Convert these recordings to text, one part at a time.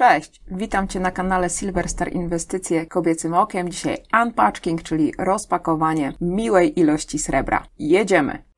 Cześć, witam Cię na kanale Silverstar Inwestycje Kobiecym Okiem. Dzisiaj unpatching, czyli rozpakowanie miłej ilości srebra. Jedziemy!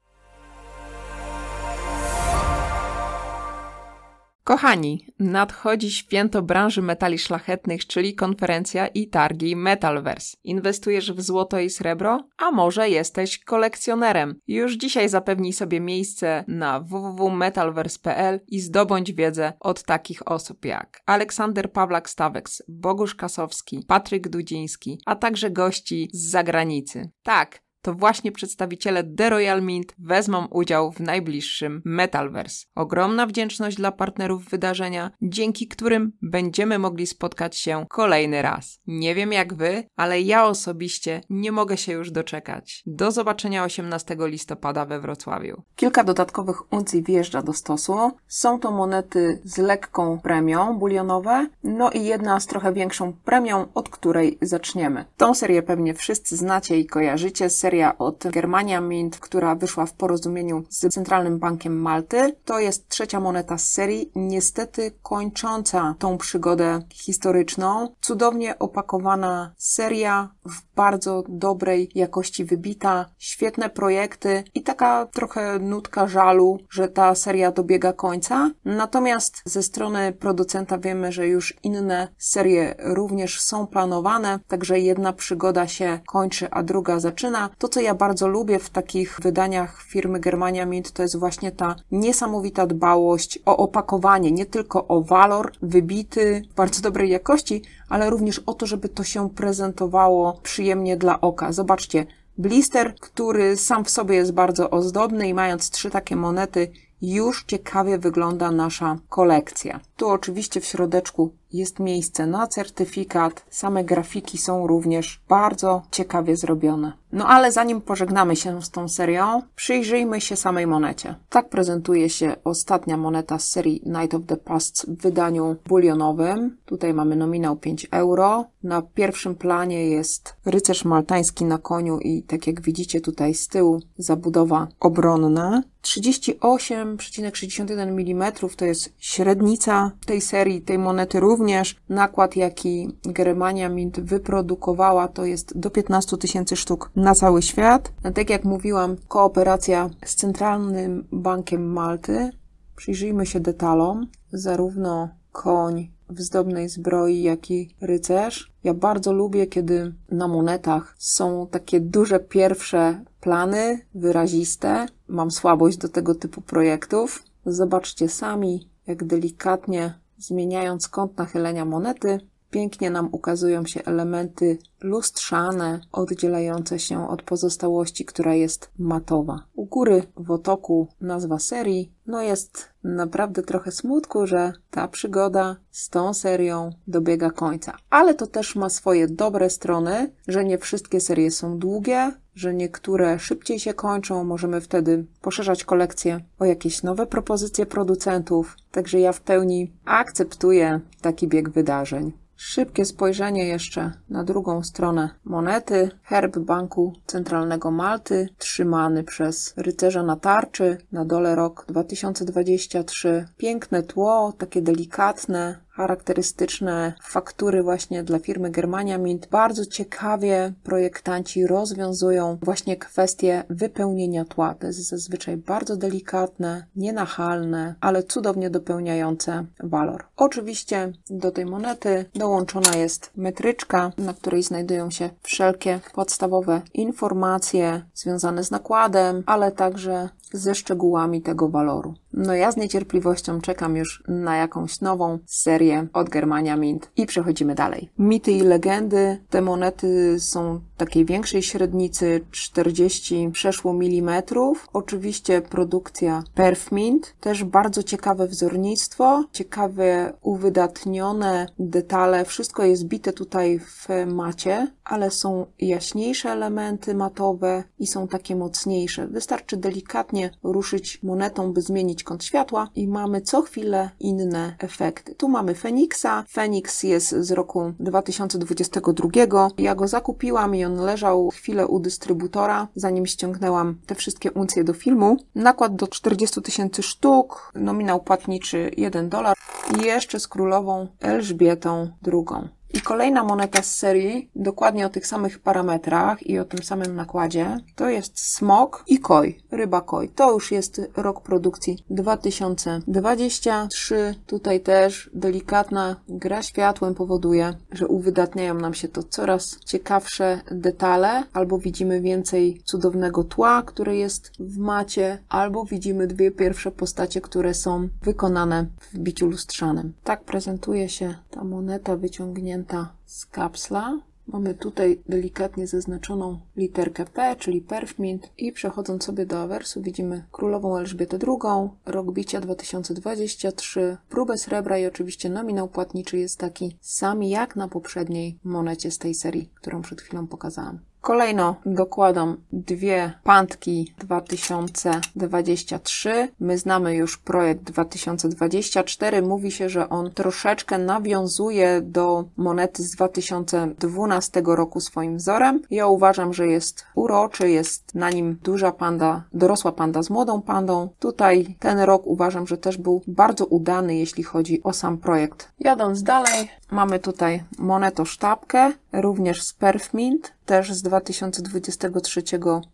Kochani, nadchodzi święto branży metali szlachetnych, czyli konferencja i targi Metalverse. Inwestujesz w złoto i srebro? A może jesteś kolekcjonerem? Już dzisiaj zapewnij sobie miejsce na www.metalverse.pl i zdobądź wiedzę od takich osób jak Aleksander Pawlak-Staweks, Bogusz Kasowski, Patryk Dudziński, a także gości z zagranicy. Tak, to właśnie przedstawiciele The Royal Mint wezmą udział w najbliższym Metalverse. Ogromna wdzięczność dla partnerów wydarzenia, dzięki którym będziemy mogli spotkać się kolejny raz. Nie wiem jak wy, ale ja osobiście nie mogę się już doczekać. Do zobaczenia 18 listopada we Wrocławiu. Kilka dodatkowych uncji wjeżdża do stosu. Są to monety z lekką premią bulionowe, no i jedna z trochę większą premią, od której zaczniemy. Tą serię pewnie wszyscy znacie i kojarzycie. Seria od Germania Mint, która wyszła w porozumieniu z Centralnym Bankiem Malty. To jest trzecia moneta z serii, niestety kończąca tą przygodę historyczną. Cudownie opakowana seria w bardzo dobrej jakości wybita, świetne projekty i taka trochę nutka żalu, że ta seria dobiega końca. Natomiast ze strony producenta wiemy, że już inne serie również są planowane, także jedna przygoda się kończy, a druga zaczyna. To, co ja bardzo lubię w takich wydaniach firmy Germania Mint, to jest właśnie ta niesamowita dbałość o opakowanie, nie tylko o walor wybity, bardzo dobrej jakości, ale również o to, żeby to się prezentowało przyjemnie dla oka. Zobaczcie, blister, który sam w sobie jest bardzo ozdobny i mając trzy takie monety, już ciekawie wygląda nasza kolekcja. Tu oczywiście w środeczku jest miejsce na certyfikat. Same grafiki są również bardzo ciekawie zrobione. No ale zanim pożegnamy się z tą serią, przyjrzyjmy się samej monecie. Tak prezentuje się ostatnia moneta z serii Night of the Past w wydaniu bulionowym. Tutaj mamy nominał 5 euro. Na pierwszym planie jest rycerz maltański na koniu i tak jak widzicie tutaj z tyłu zabudowa obronna. 38,61 mm to jest średnica tej serii, tej monety również. Nakład, jaki Germania Mint wyprodukowała, to jest do 15 tysięcy sztuk na cały świat. Tak jak mówiłam, kooperacja z Centralnym Bankiem Malty. Przyjrzyjmy się detalom. Zarówno koń w zdobnej zbroi, jak i rycerz. Ja bardzo lubię, kiedy na monetach są takie duże pierwsze plany, wyraziste. Mam słabość do tego typu projektów. Zobaczcie sami, jak delikatnie zmieniając kąt nachylenia monety, pięknie nam ukazują się elementy lustrzane, oddzielające się od pozostałości, która jest matowa. U góry w otoku nazwa serii, no jest naprawdę trochę smutku, że ta przygoda z tą serią dobiega końca. Ale to też ma swoje dobre strony, że nie wszystkie serie są długie, że niektóre szybciej się kończą, możemy wtedy poszerzać kolekcję o jakieś nowe propozycje producentów. Także ja w pełni akceptuję taki bieg wydarzeń. Szybkie spojrzenie jeszcze na drugą stronę monety. Herb Banku Centralnego Malty, trzymany przez rycerza na tarczy. Na dole rok 2023. Piękne tło, takie delikatne, charakterystyczne faktury właśnie dla firmy Germania Mint. Bardzo ciekawie projektanci rozwiązują właśnie kwestie wypełnienia tła. To jest zazwyczaj bardzo delikatne, nienachalne, ale cudownie dopełniające walor. Oczywiście do tej monety dołączona jest metryczka, na której znajdują się wszelkie podstawowe informacje związane z nakładem, ale także ze szczegółami tego waloru. No ja z niecierpliwością czekam już na jakąś nową serię od Germania Mint i przechodzimy dalej. Mity i legendy. Te monety są takiej większej średnicy 40 przeszło milimetrów. Oczywiście produkcja Perf Mint. Też bardzo ciekawe wzornictwo, ciekawe uwydatnione detale. Wszystko jest bite tutaj w macie, ale są jaśniejsze elementy matowe i są takie mocniejsze. Wystarczy delikatnie ruszyć monetą, by zmienić kąt światła i mamy co chwilę inne efekty. Tu mamy Feniksa. Feniks jest z roku 2022. Ja go zakupiłam i on leżał chwilę u dystrybutora, zanim ściągnęłam te wszystkie uncje do filmu. Nakład do 40 tysięcy sztuk, nominał płatniczy 1 dolar i jeszcze z królową Elżbietą II. I kolejna moneta z serii, dokładnie o tych samych parametrach i o tym samym nakładzie, to jest smok i koi, ryba koi. To już jest rok produkcji 2023. Tutaj też delikatna gra światłem powoduje, że uwydatniają nam się to coraz ciekawsze detale, albo widzimy więcej cudownego tła, które jest w macie, albo widzimy dwie pierwsze postacie, które są wykonane w biciu lustrzanym. Tak prezentuje się ta moneta wyciągnięta z kapsla. Mamy tutaj delikatnie zaznaczoną literkę P, czyli Perfmint i przechodząc sobie do awersu widzimy królową Elżbietę II, rok bicia 2023, próbę srebra i oczywiście nominał płatniczy jest taki sam jak na poprzedniej monecie z tej serii, którą przed chwilą pokazałam. Kolejno dokładam dwie pantki 2023. My znamy już projekt 2024. Mówi się, że on troszeczkę nawiązuje do monety z 2012 roku swoim wzorem. Ja uważam, że jest uroczy, jest na nim duża panda, dorosła panda z młodą pandą. Tutaj ten rok uważam, że też był bardzo udany, jeśli chodzi o sam projekt. Jadąc dalej, mamy tutaj moneto sztabkę, również z Perfmint też z 2023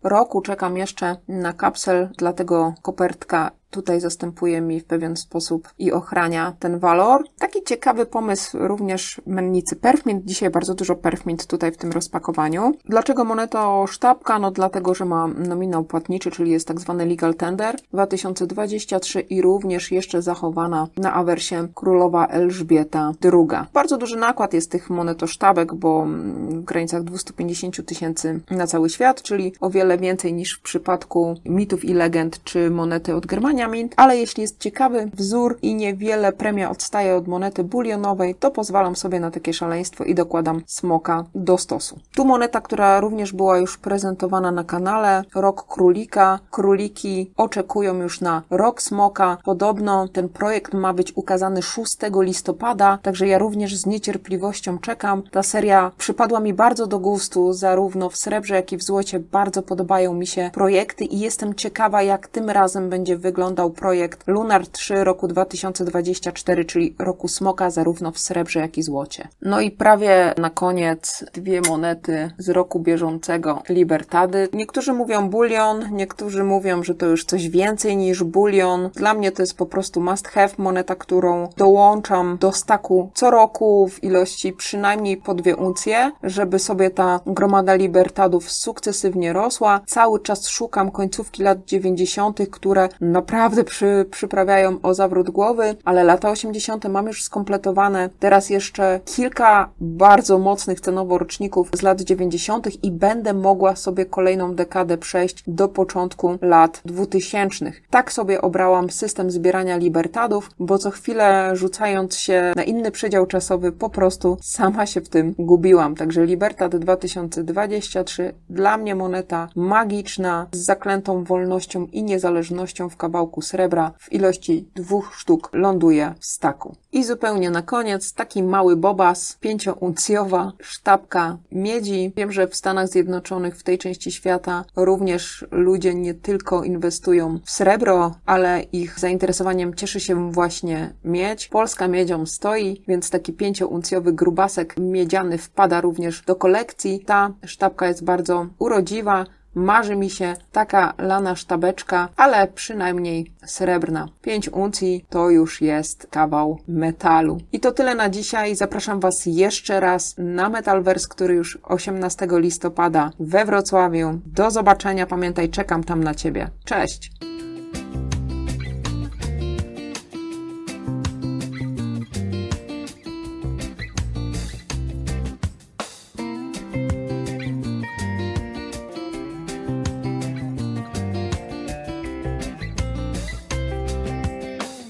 roku. Czekam jeszcze na kapsel, dlatego kopertka tutaj zastępuje mi w pewien sposób i ochrania ten walor. Taki ciekawy pomysł również mennicy Perfmint. Dzisiaj bardzo dużo Perfmint tutaj w tym rozpakowaniu. Dlaczego moneta sztabka? No dlatego, że ma nominał płatniczy, czyli jest tak zwany legal tender 2023 i również jeszcze zachowana na awersie królowa Elżbieta II. Bardzo duży nakład jest tych monetosztabek, bo w granicach 250 tysięcy na cały świat, czyli o wiele więcej niż w przypadku mitów i legend czy monety od Germanii ale jeśli jest ciekawy wzór i niewiele premia odstaje od monety bulionowej, to pozwalam sobie na takie szaleństwo i dokładam smoka do stosu. Tu moneta, która również była już prezentowana na kanale, rok królika. Króliki oczekują już na rok smoka. Podobno ten projekt ma być ukazany 6 listopada, także ja również z niecierpliwością czekam. Ta seria przypadła mi bardzo do gustu, zarówno w srebrze, jak i w złocie. Bardzo podobają mi się projekty i jestem ciekawa, jak tym razem będzie wyglądał wyglądał projekt Lunar 3 roku 2024, czyli roku smoka zarówno w srebrze, jak i złocie. No i prawie na koniec dwie monety z roku bieżącego Libertady. Niektórzy mówią bulion, niektórzy mówią, że to już coś więcej niż bulion. Dla mnie to jest po prostu must have moneta, którą dołączam do staku co roku w ilości przynajmniej po dwie uncje, żeby sobie ta gromada Libertadów sukcesywnie rosła. Cały czas szukam końcówki lat 90., które naprawdę naprawdę przy, przyprawiają o zawrót głowy, ale lata 80. mam już skompletowane. Teraz jeszcze kilka bardzo mocnych cenowo roczników z lat 90. i będę mogła sobie kolejną dekadę przejść do początku lat 2000. Tak sobie obrałam system zbierania libertadów, bo co chwilę rzucając się na inny przedział czasowy, po prostu sama się w tym gubiłam. Także Libertad 2023 dla mnie moneta magiczna z zaklętą wolnością i niezależnością w kawałku kawałku srebra w ilości dwóch sztuk ląduje w staku. I zupełnie na koniec taki mały bobas, pięciouncjowa sztabka miedzi. Wiem, że w Stanach Zjednoczonych, w tej części świata również ludzie nie tylko inwestują w srebro, ale ich zainteresowaniem cieszy się właśnie miedź. Polska miedzią stoi, więc taki pięciouncjowy grubasek miedziany wpada również do kolekcji. Ta sztabka jest bardzo urodziwa, Marzy mi się taka lana sztabeczka, ale przynajmniej srebrna. 5 uncji to już jest kawał metalu. I to tyle na dzisiaj. Zapraszam Was jeszcze raz na Metalverse, który już 18 listopada we Wrocławiu. Do zobaczenia. Pamiętaj, czekam tam na Ciebie. Cześć!